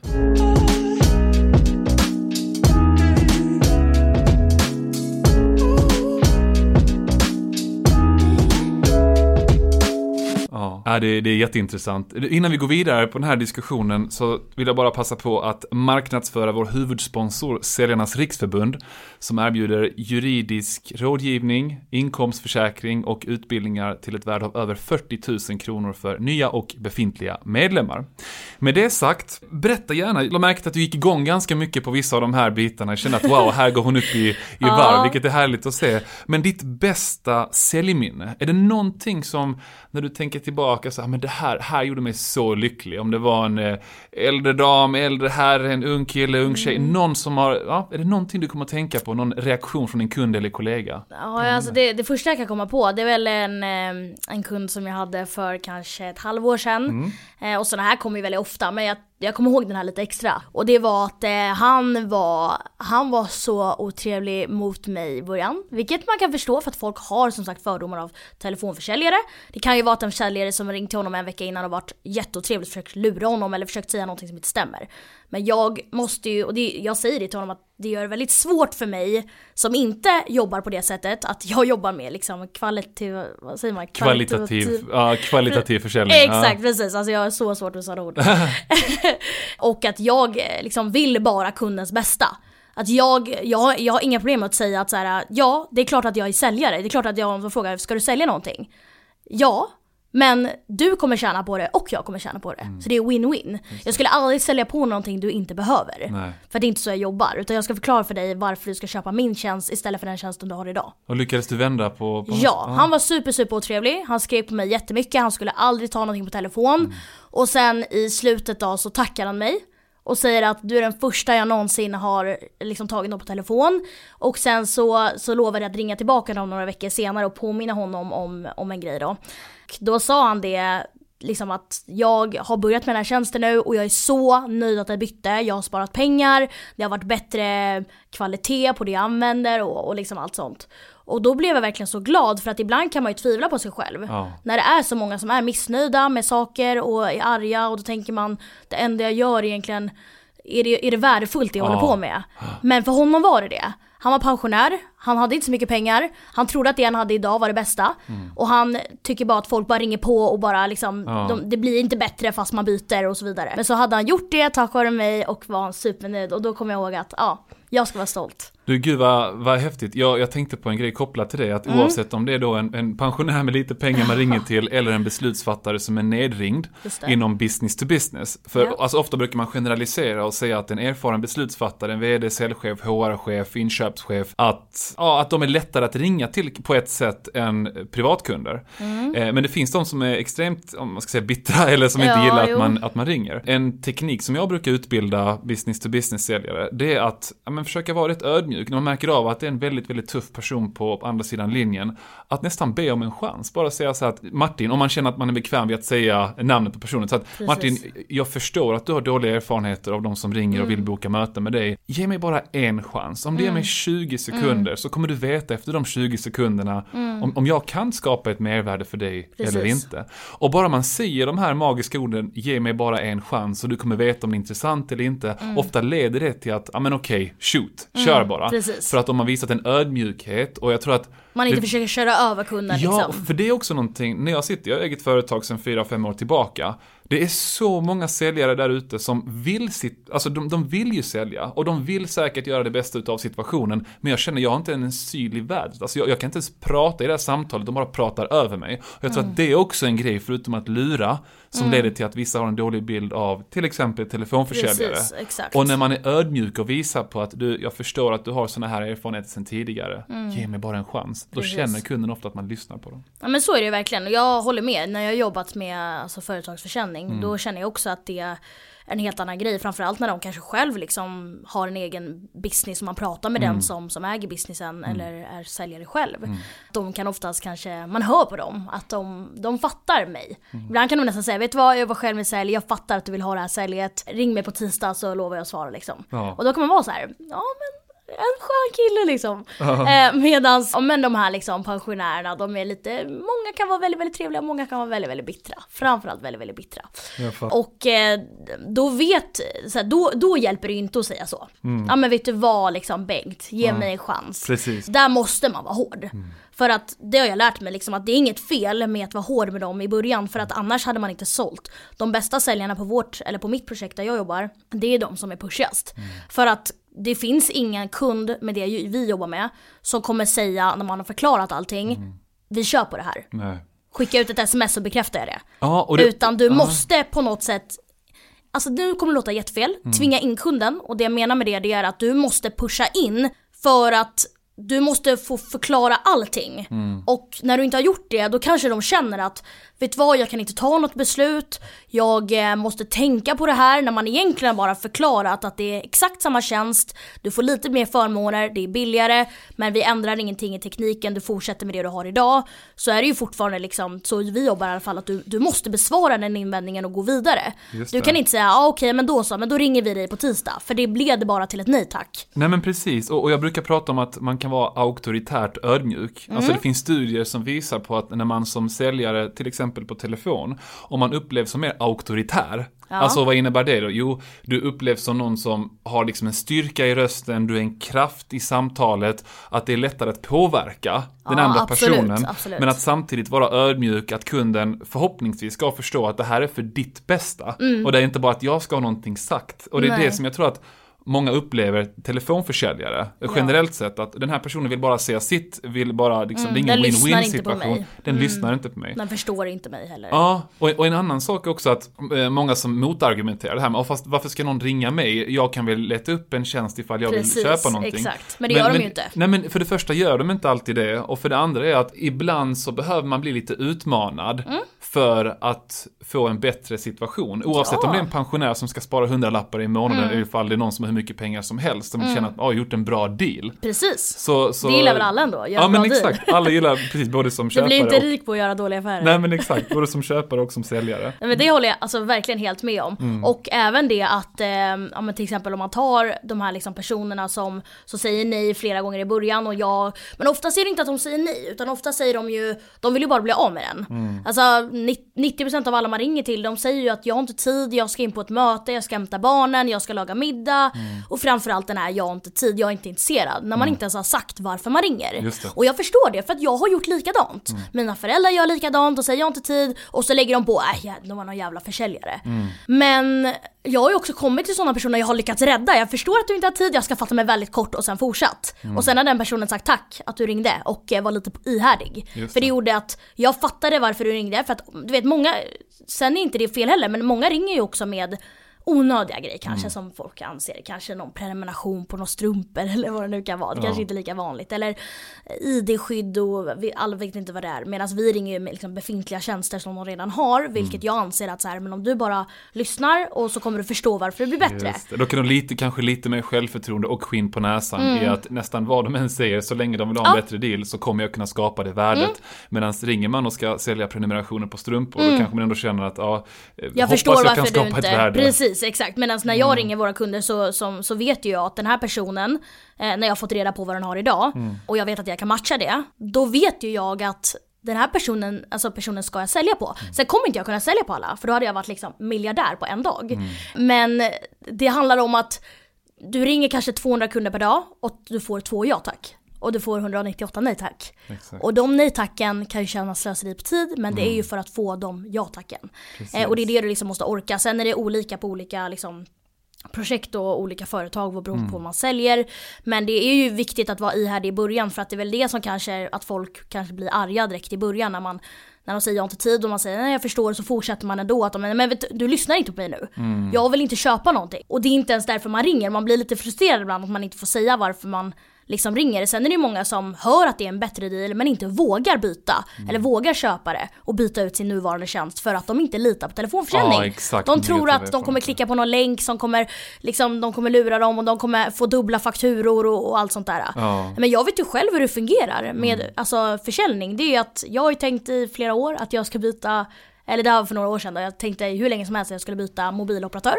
Ja, det, det är jätteintressant. Innan vi går vidare på den här diskussionen så vill jag bara passa på att marknadsföra vår huvudsponsor Säljarnas Riksförbund som erbjuder juridisk rådgivning, inkomstförsäkring och utbildningar till ett värde av över 40 000 kronor för nya och befintliga medlemmar. Med det sagt, berätta gärna. Jag märkte att du gick igång ganska mycket på vissa av de här bitarna. Jag kände att wow, här går hon upp i, i varv, vilket är härligt att se. Men ditt bästa säljminne, är det någonting som, när du tänker tillbaka så här, men det här, här gjorde mig så lycklig. Om det var en eh, äldre dam, äldre herre, en ung kille, ung tjej, mm. någon som har, ja, är det någonting du kommer att tänka på? Någon reaktion från en kund eller kollega?
Ja, alltså det, det första jag kan komma på, det är väl en, eh, en kund som jag hade för kanske ett halvår sedan. Mm. Eh, och sådana här kommer ju väldigt ofta, men jag jag kommer ihåg den här lite extra. Och det var att eh, han, var, han var så otrevlig mot mig i början. Vilket man kan förstå för att folk har som sagt fördomar av telefonförsäljare. Det kan ju vara att en försäljare som ringt till honom en vecka innan och varit jätteotrevligt försökt lura honom eller försökt säga någonting som inte stämmer. Men jag måste ju, och det, jag säger det till honom att det gör det väldigt svårt för mig som inte jobbar på det sättet att jag jobbar med liksom kvalitativ, vad säger man?
Kvalitativ, kvalitativ, ja, kvalitativ försäljning.
Exakt, ja. precis. Alltså jag har så svårt med sådana ord. *laughs* och att jag eh, liksom vill bara kundens bästa. Att jag, jag, jag har inga problem med att säga att så här, ja, det är klart att jag är säljare. Det är klart att jag om de frågar, ska du sälja någonting? Ja, men du kommer tjäna på det och jag kommer tjäna på det. Mm. Så det är win-win. Jag skulle aldrig sälja på någonting du inte behöver. Nej. För det är inte så jag jobbar. Utan jag ska förklara för dig varför du ska köpa min tjänst istället för den tjänsten du har idag.
Och lyckades du vända på? på
ja, hans... han var super super otrevlig. Han skrev på mig jättemycket. Han skulle aldrig ta någonting på telefon. Mm. Och sen i slutet då så tackar han mig och säger att du är den första jag någonsin har liksom tagit någon på telefon. Och sen så, så lovade jag att ringa tillbaka honom några veckor senare och påminna honom om, om en grej då. Och Då sa han det liksom att jag har börjat med den här tjänsten nu och jag är så nöjd att jag bytte. Jag har sparat pengar, det har varit bättre kvalitet på det jag använder och, och liksom allt sånt. Och då blev jag verkligen så glad för att ibland kan man ju tvivla på sig själv. Ja. När det är så många som är missnöjda med saker och är arga och då tänker man det enda jag gör egentligen är det, är det värdefullt det jag ja. håller på med? Men för honom var det det. Han var pensionär, han hade inte så mycket pengar, han trodde att det han hade idag var det bästa. Mm. Och han tycker bara att folk bara ringer på och bara liksom, ja. de, det blir inte bättre fast man byter och så vidare. Men så hade han gjort det tack vare mig och var supernöjd och då kom jag ihåg att ja, jag ska vara stolt.
Du gud vad, vad häftigt. Jag, jag tänkte på en grej kopplat till det. Att mm. oavsett om det är då en, en pensionär med lite pengar man ringer till *laughs* eller en beslutsfattare som är nedringd inom business to business. För ja. alltså, ofta brukar man generalisera och säga att en erfaren beslutsfattare, en vd, säljchef, HR-chef, inköpschef, att, ja, att de är lättare att ringa till på ett sätt än privatkunder. Mm. Eh, men det finns de som är extremt, om man ska säga bittra *laughs* eller som ja, inte gillar att man, att man ringer. En teknik som jag brukar utbilda business to business säljare, det är att ja, men försöka vara rätt ödmjuk ödmjuk, när man märker av att det är en väldigt, väldigt tuff person på, andra sidan linjen, att nästan be om en chans. Bara säga så att Martin, om man känner att man är bekväm vid att säga namnet på personen, så att Precis. Martin, jag förstår att du har dåliga erfarenheter av de som ringer mm. och vill boka möten med dig. Ge mig bara en chans. Om det ger mig 20 mm. sekunder mm. så kommer du veta efter de 20 sekunderna mm. om, om jag kan skapa ett mervärde för dig Precis. eller inte. Och bara man säger de här magiska orden, ge mig bara en chans och du kommer veta om det är intressant eller inte. Mm. Ofta leder det till att, ja men okej, okay, shoot, kör bara. Precis. För att de har visat en ödmjukhet och jag tror att
Man inte
Det-
försöker köra över kunden
Ja,
liksom.
för det är också någonting, när jag sitter, jag har eget företag sedan fyra fem år tillbaka. Det är så många säljare där ute som vill sitt, alltså de, de vill ju sälja och de vill säkert göra det bästa utav situationen. Men jag känner, jag har inte en syl i världen. Alltså jag, jag kan inte ens prata i det här samtalet, de bara pratar över mig. Och jag tror
Mm.
att det är också en grej, förutom att lura, som leder till att vissa har en dålig bild av till exempel telefonförsäljare.
Precis.
Och när man är ödmjuk och visar på att du, jag förstår att du har sådana här erfarenheter sedan tidigare, ge mig bara en chans. Då
Mm. Precis.
känner kunden ofta att man lyssnar på dem.
Ja men så är det ju verkligen och jag håller med. När jag har jobbat med alltså, företagsförsäljning
Mm.
då känner jag också att det är en helt annan grej. Framförallt när de kanske själv liksom har en egen business och man pratar med
Mm.
den som, som äger businessen eller är säljare själv. De kan oftast kanske, man hör på dem att de, de fattar mig.
Mm.
Ibland kan de nästan säga, vet du vad jag var själv med sälj, jag fattar att du vill ha det här säljet. Ring mig på tisdag så lovar jag att svara liksom.
Ja.
Och då kan man vara så här, ja men en skön kille liksom. Eh, medans, ja, men de här liksom pensionärerna, de är lite, många kan vara väldigt, väldigt trevliga, många kan vara väldigt, väldigt bittra. Framförallt väldigt, väldigt bittra. Och eh, då vet, så här, då, då hjälper det ju inte att säga så. Ja men vet du vad liksom Bengt, ge mig en chans.
Precis.
Där måste man vara hård. För att det har jag lärt mig liksom att det är inget fel med att vara hård med dem i början för att annars hade man inte sålt. De bästa säljarna på vårt, eller på mitt projekt där jag jobbar, det är de som är pushigast. För att det finns ingen kund med det vi jobbar med som kommer säga när man har förklarat allting, vi kör på det här.
Nej.
Skicka ut ett sms och bekräfta det.
Ja, och det,
Utan du måste på något sätt Alltså nu kommer det låta jättefel,
Mm.
tvinga in kunden och det jag menar med det, det är att du måste pusha in för att du måste få förklara allting.
Mm.
Och när du inte har gjort det, då kanske de känner att Vet du vad, jag kan inte ta något beslut, jag eh, måste tänka på det här när man egentligen bara förklarat att det är exakt samma tjänst, du får lite mer förmåner, det är billigare, men vi ändrar ingenting i tekniken, du fortsätter med det du har idag. Så är det ju fortfarande liksom, så vi jobbar i alla fall, att du, du måste besvara den invändningen och gå vidare. Du kan inte säga, ja okej men då så, men då ringer vi dig på tisdag, för det blev det bara till ett nej tack.
Nej men precis, och, och jag brukar prata om att man kan vara auktoritärt ödmjuk.
Mm.
Alltså det finns studier som visar på att när man som säljare, till exempel på telefon, om man upplevs som mer auktoritär,
Ja.
alltså vad innebär det då? Jo, du upplevs som någon som har liksom en styrka i rösten, du är en kraft i samtalet, att det är lättare att påverka den
Ja,
andra
absolut,
personen.
absolut.
Men att samtidigt vara ödmjuk, att kunden förhoppningsvis ska förstå att det här är för ditt bästa. Och det är inte bara att jag ska ha någonting sagt. Och det är
Mm. Nej.
det som jag tror att många upplever telefonförsäljare, generellt sett, att den här personen vill bara säga sitt, vill bara, liksom, det är ingen
Mm, den
win-win situation.
mig. Mm.
Den lyssnar inte på mig.
Den förstår inte mig heller.
Ja, och, och en annan sak också att eh, många som motargumenterar det här med, "Ja, fast varför ska någon ringa mig? Jag kan väl leta upp en tjänst ifall jag
Precis,
vill köpa någonting.
exakt. Men det gör de
men,
ju inte.
Nej men för det första gör de inte alltid det, och för det andra är att ibland så behöver man bli lite utmanad
Mm.
För att få en bättre situation. Oavsett
Ja. Mm.
om det är en pensionär som ska spara hundralappar i månaden, eller ifall det är någon som har hur mycket pengar som helst, som känner att, ja, gjort en bra deal.
Precis.
Så, så...
Det gillar väl alla ändå?
Ja
en
men
bra deal.
exakt, alla gillar precis både som *laughs*
Du
köpare
blir inte
och...
rik på att göra dåliga affärer.
Nej men exakt, både som köpare och som säljare.
Nej, men det håller jag alltså verkligen helt med om.
Mm.
Och även det att, eh, ja, men till exempel om man tar de här liksom personerna som så säger nej flera gånger i början och jag, men ofta är det inte att de säger nej utan ofta säger de ju, de vill ju bara bli av med den.
Mm.
Alltså 90% av alla man ringer till de säger ju att jag har inte tid, jag ska in på ett möte, jag ska hämta barnen, jag ska laga middag
Mm.
och framförallt den här jag har inte tid, jag är inte intresserad. När man inte ens har sagt varför man ringer. Och jag förstår det för att jag har gjort likadant.
Mm.
Mina föräldrar gör likadant och säger jag har inte tid och så lägger de på, äh de var någon jävla försäljare.
Mm.
Men jag har ju också kommit till sådana personer jag har lyckats rädda. Jag förstår att du inte har tid, jag ska fatta mig väldigt kort och sen fortsatt.
Mm.
Och sen har den personen sagt tack att du ringde och eh, var lite ihärdig.
Just
för det
det.
gjorde att jag fattade varför du ringde. För att du vet många, sen är inte det fel heller, men många ringer ju också med onödiga grejer kanske
Mm.
som folk anser. Kanske någon prenumeration på några strumpor *laughs* eller vad det nu kan vara. Det kanske inte är lika vanligt. Eller ID-skydd och vi, alla vet inte vad det är. Medan vi ringer ju med liksom befintliga tjänster som de redan har. Vilket
Mm.
jag anser att så här, men om du bara lyssnar och så kommer du förstå varför det blir bättre.
Det. Då kan de lite, kanske lite mer självförtroende och skinn på näsan i att nästan vad de än säger, så länge de vill ha en
Mm. Ja.
bättre deal så kommer jag kunna skapa det värdet.
Mm.
Medan ringer man och ska sälja prenumerationer på strumpor, då kanske man ändå känner att, ja, eh,
Jag
hoppas
förstår
jag kan skapa
inte...
ett värde. Mm.
Precis, exakt. Medan när jag ringer våra kunder så, som, så vet ju jag att den här personen, eh, när jag fått reda på vad den har idag,
Mm.
och jag vet att jag kan matcha det, då vet ju jag att den här personen, alltså personen ska jag sälja på.
Mm.
Sen kommer inte jag kunna sälja på alla, för då hade jag varit liksom miljardär på en dag.
Mm.
Men det handlar om att du ringer kanske 200 kunder per dag och du får två ja tack. Och du får 198 nej tack.
Exakt.
Och de nej tacken kan ju kännas slöseri på tid men det är ju för att få de ja tacken. Eh, och det är det du liksom måste orka. Sen är det olika på olika liksom, projekt och olika företag vad beror på vad man säljer. Men det är ju viktigt att vara ihärdig i början för att det är väl det som kanske att folk kanske blir arga direkt i början när man när de säger jag har inte tid och man säger nej jag förstår så fortsätter man ändå att de men, vet, du lyssnar inte på mig nu. Jag vill inte köpa någonting. Och det är inte ens därför man ringer, man blir lite frustrerad ibland att man inte får säga varför man liksom ringer. Sen är det många som hör att det är en bättre deal men inte vågar byta. Eller vågar köpa det och byta ut sin nuvarande tjänst för att de inte litar på telefonförsäljning.
Exakt.
de tror att de kommer klicka på någon länk som kommer, liksom, de kommer lura dem och de kommer få dubbla fakturor och, och allt sånt där.
Ja.
Men jag vet ju själv hur det fungerar med alltså, försäljning. Det är ju att jag har ju tänkt i flera år att jag ska byta eller det här var för några år sedan då jag tänkte hur länge som helst att jag skulle byta mobiloperatör.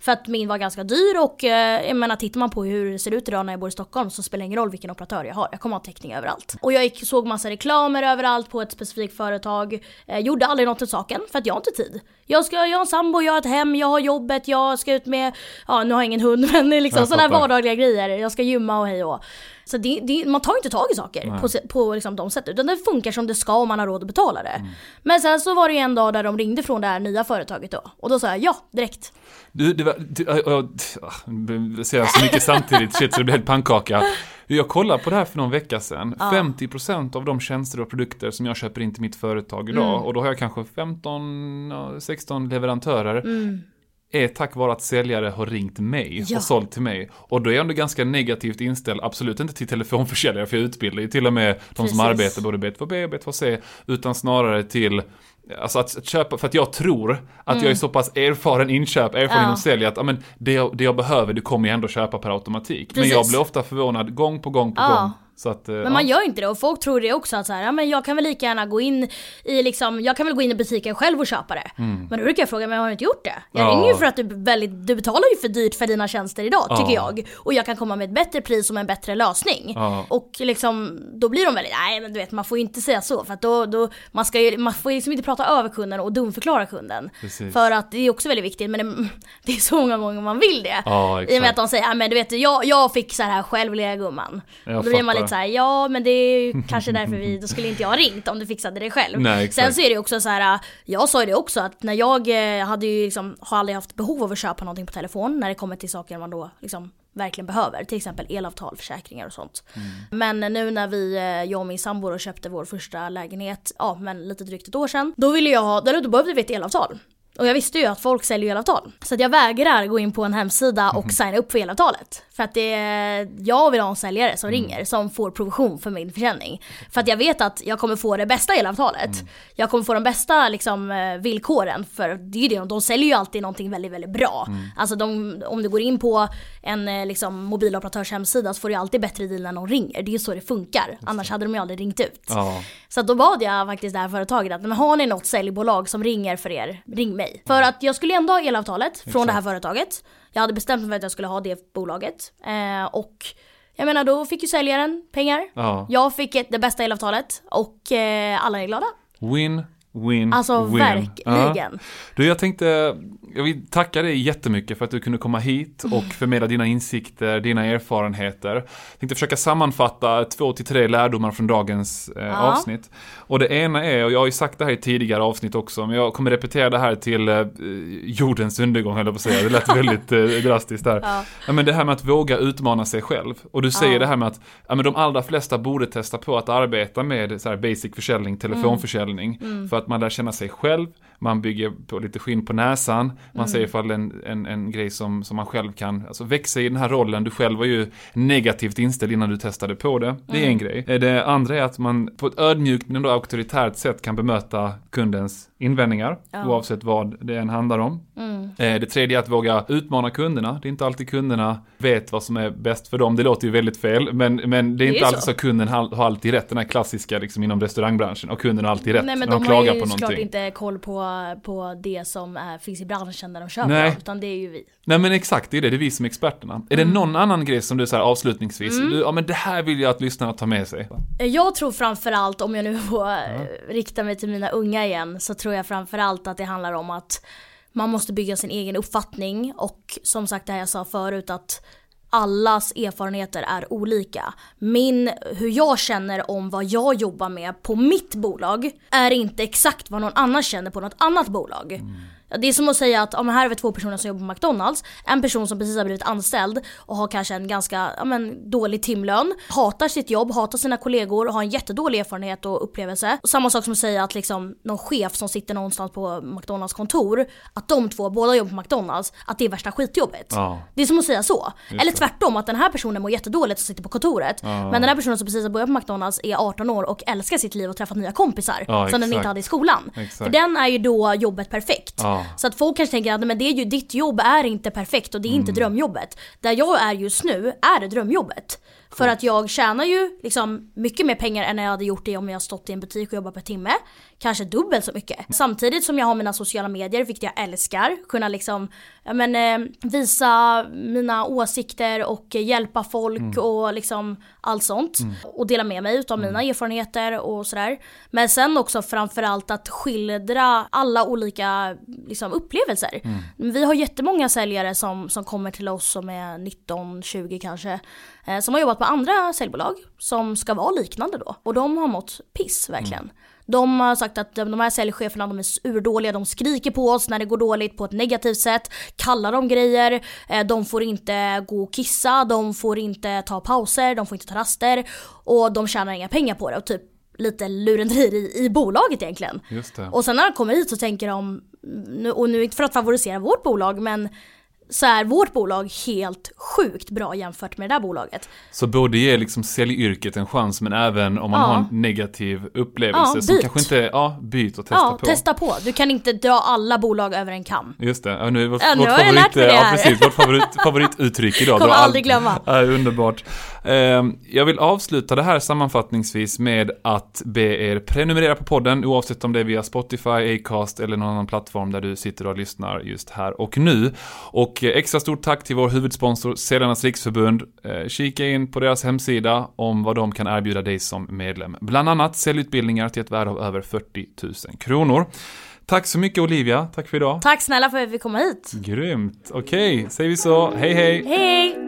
För att min var ganska dyr och eh, jag menar tittar man på hur det ser ut idag när jag bor i Stockholm så spelar det ingen roll vilken operatör jag har. Jag kommer ha täckning överallt. Och jag gick, såg massa reklamer överallt på ett specifikt företag. Eh, gjorde aldrig något åt saken för att jag har inte tid. Jag, ska, jag har en sambo, jag har ett hem, jag har jobbet, jag ska ut med, ja nu har jag ingen hund *laughs* men liksom sådana här vardagliga grejer. Jag ska gymma och hej och så det, det, man tar inte tag i saker på, se- på liksom de sättet. Utan det funkar som det ska om man har råd att betala det.
Mm.
Men sen så var det ju en dag där de ringde från det här nya företaget då. Och då sa jag ja, direkt.
Du, det var, du, jag, jag, säger så mycket samtidigt, shit så det blir helt pannkaka. Jag kollade på det här för någon vecka sedan. 50% av de tjänster och produkter som jag köper in till mitt företag idag,
Mm.
och då har jag kanske 15, ja, 16 leverantörer,
Mm.
är tack vare att säljare har ringt mig
Ja.
och sålt till mig. Och då är jag ändå ganska negativt inställd, absolut inte till telefonförsäljare, för jag utbildar ju till och med de
Precis.
som arbetar både B2B och B2C, utan snarare till Alltså att, att köpa, för att jag tror att jag är så pass erfaren inköp, erfaren
Mm. Ja.
inom sälj att ja, men det, jag, det jag behöver, det kommer jag ändå köpa per automatik. Men
Precis.
jag blir ofta förvånad gång på gång på
Ja.
gång. Så att, eh,
Men man gör inte det och folk tror det också att så här, ja men jag kan väl lika gärna gå in i liksom, jag kan väl gå in i butiken själv och köpa det. Men då brukar jag fråga, men har du inte gjort det? Jag
Mm. Ja.
ringer ju för att du, väldigt, du betalar ju för dyrt för dina tjänster idag,
Ja.
tycker jag. Och jag kan komma med ett bättre pris och en bättre lösning.
Ja.
Och liksom, då blir de väldigt, nej men du vet man får ju inte säga så för att då, då man, ska ju, man får ju liksom inte prata över kunden och dumförklara kunden.
Precis.
För att det är också väldigt viktigt, men det, *laughs* det är så många gånger man vill det.
Ja,
I och med att de säger, ja men du vet jag, jag fixar det här själv lilla gumman. Då blir man
fattar.
Lite så här, ja men det är ju kanske därför vi, då skulle inte jag ha ringt om du fixade det själv.
Nej.
Sen så är det också så här, jag sa ju det också att när jag eh, hade ju liksom, har aldrig haft behov av att köpa någonting på telefon när det kommer till saker man då liksom verkligen behöver. Till exempel elavtal, försäkringar och sånt. Men nu när vi, eh, jag och min sambo köpte vår första lägenhet, ja men lite drygt ett år sedan. Då ville jag ha, då behövde vi ett elavtal. Och jag visste ju att folk säljer elavtal. Så jag vägrar gå in på en hemsida och signa upp för elavtalet. För att det är, jag vill ha en säljare som ringer som får provision för min försäljning. För att jag vet att jag kommer få det bästa elavtalet. Jag kommer få de bästa liksom, eh, villkoren. För det är ju det, de säljer ju alltid någonting väldigt, väldigt bra. Alltså de, om du går in på en eh, liksom, mobiloperatörs hemsida så får du alltid bättre deal när någon ringer. Det är ju så det funkar. Annars hade de ju aldrig ringt ut.
Ja.
Så då bad jag faktiskt det här företaget att men har ni något säljbolag som ringer för er, ring mig. För att jag skulle ändå ha elavtalet från det här företaget. Jag hade bestämt mig för att jag skulle ha det bolaget. Eh, och jag menar då fick ju säljaren pengar.
Ja.
Jag fick ett, det bästa elavtalet och eh, alla är glada.
Win, win,
Alltså
win.
verkligen.
Ja. Du, jag tänkte, jag vill tacka dig jättemycket för att du kunde komma hit och förmedla dina insikter, dina erfarenheter. Jag tänkte försöka sammanfatta två till tre lärdomar från dagens eh,
Ja.
avsnitt. Och det ena är, och jag har ju sagt det här i tidigare avsnitt också, men jag kommer repetera det här till eh, jordens undergång höll jag på att säga. Det lät *laughs* väldigt eh, drastiskt där.
Ja.
Ja, men det här med att våga utmana sig själv. Och du säger
Ja.
det här med att ja, men de allra flesta borde testa på att arbeta med så här basic försäljning, telefonförsäljning.
Mm.
För att man lär känna sig själv, man bygger på lite skinn på näsan, man
Mm.
ser ifall en, en, en grej som, som man själv kan, alltså växa i den här rollen. Du själv var ju negativt inställd innan du testade på det. Det är
Mm.
en grej. Eh, Det andra är att man på ett ödmjukt men ändå auktoritärt sätt kan bemöta kundens invändningar,
Ja.
oavsett vad det än handlar om.
Mm.
Eh, Det tredje är att våga utmana kunderna. Det är inte alltid kunderna vet vad som är bäst för dem. Det låter ju väldigt fel, men, men det är
är
inte
ju
alltid
så.
så. att kunden har har alltid rätt. Den här klassiska liksom inom restaurangbranschen. Och kunden har alltid rätt
Nej men
när de,
de har
klagar
ju
på
såklart inte koll på, på det som är, finns i branschen där de köper
Nej.
utan det är ju vi.
Nej men exakt, det är det. Det är vi som är experterna. Är det
Mm.
någon annan grej som du säger avslutningsvis, du, ja men det här vill jag att lyssnarna tar med sig.
Jag tror framförallt, om jag nu får eh, rikta mig till mina unga igen, så tror jag framförallt att det handlar om att man måste bygga sin egen uppfattning och som sagt det här jag sa förut att allas erfarenheter är olika. Min, hur jag känner om vad jag jobbar med på mitt bolag är inte exakt vad någon annan känner på något annat bolag. Mm. Det är som att säga att ja, men här har vi två personer som jobbar på McDonalds. En person som precis har blivit anställd och har kanske en ganska ja, men, dålig timlön. Hatar sitt jobb, hatar sina kollegor och har en jättedålig erfarenhet och upplevelse. Samma sak som att säga att liksom, någon chef som sitter någonstans på McDonalds kontor, att de två, båda jobbar på McDonalds, att det är värsta skitjobbet. Ja. Det är som att säga så. Just Eller tvärtom, att den här personen mår jättedåligt som sitter på kontoret. Ja. Men den här personen som precis har börjat på McDonalds är 18 år och älskar sitt liv och träffat nya kompisar. Som den inte hade i skolan. Exakt. För den är ju då jobbet perfekt. Så att folk kanske tänker att men det är ju, ditt jobb är inte perfekt och det är inte mm. drömjobbet. Där jag är just nu är det drömjobbet. För att jag tjänar ju liksom mycket mer pengar än jag hade gjort det om jag stått i en butik och jobbat per timme. Kanske dubbelt så mycket. Samtidigt som jag har mina sociala medier, vilket jag älskar. Kunna liksom, ja men eh, visa mina åsikter och hjälpa folk mm. och liksom allt sånt. Mm. Och dela med mig utav mina mm. erfarenheter och sådär. Men sen också framförallt att skildra alla olika liksom, upplevelser. Mm. Vi har jättemånga säljare som, som kommer till oss som är 19-20 kanske. Eh, som har jobbat på andra säljbolag som ska vara liknande då. Och de har mått piss verkligen. Mm. De har sagt att de här säljcheferna de är urdåliga, de skriker på oss när det går dåligt på ett negativt sätt, kallar dem grejer, eh, de får inte gå och kissa, de får inte ta pauser, de får inte ta raster. Och de tjänar inga pengar på det. Och typ lite lurendrejeri i bolaget egentligen. Och sen när de kommer hit så tänker de, och nu inte för att favorisera vårt bolag men så är vårt bolag helt sjukt bra jämfört med det där bolaget.
Så både ge liksom säljyrket en chans men även om man ja. har en negativ upplevelse ja, som kanske inte, ja byt och testa ja,
på. Testa på. Du kan inte dra alla bolag över en kam.
Just det, ja, nu är vårt, ja, nu vårt favorit, ja, precis, vårt favorit, favorituttryck idag.
Kommer aldrig glömma. *laughs*
Ja, underbart. Ehm, jag vill avsluta det här sammanfattningsvis med att be er prenumerera på podden oavsett om det är via Spotify, Acast eller någon annan plattform där du sitter och lyssnar just här och nu. Och extra stort tack till vår huvudsponsor Säljarnas Riksförbund. Ehm, kika in på deras hemsida om vad de kan erbjuda dig som medlem. Bland annat säljutbildningar till ett värde av över 40 000 kronor. Tack så mycket Olivia, tack för idag.
Tack snälla för att vi fick komma hit.
Grymt. Okej, okay, säger vi så. Hej hej.
Hej.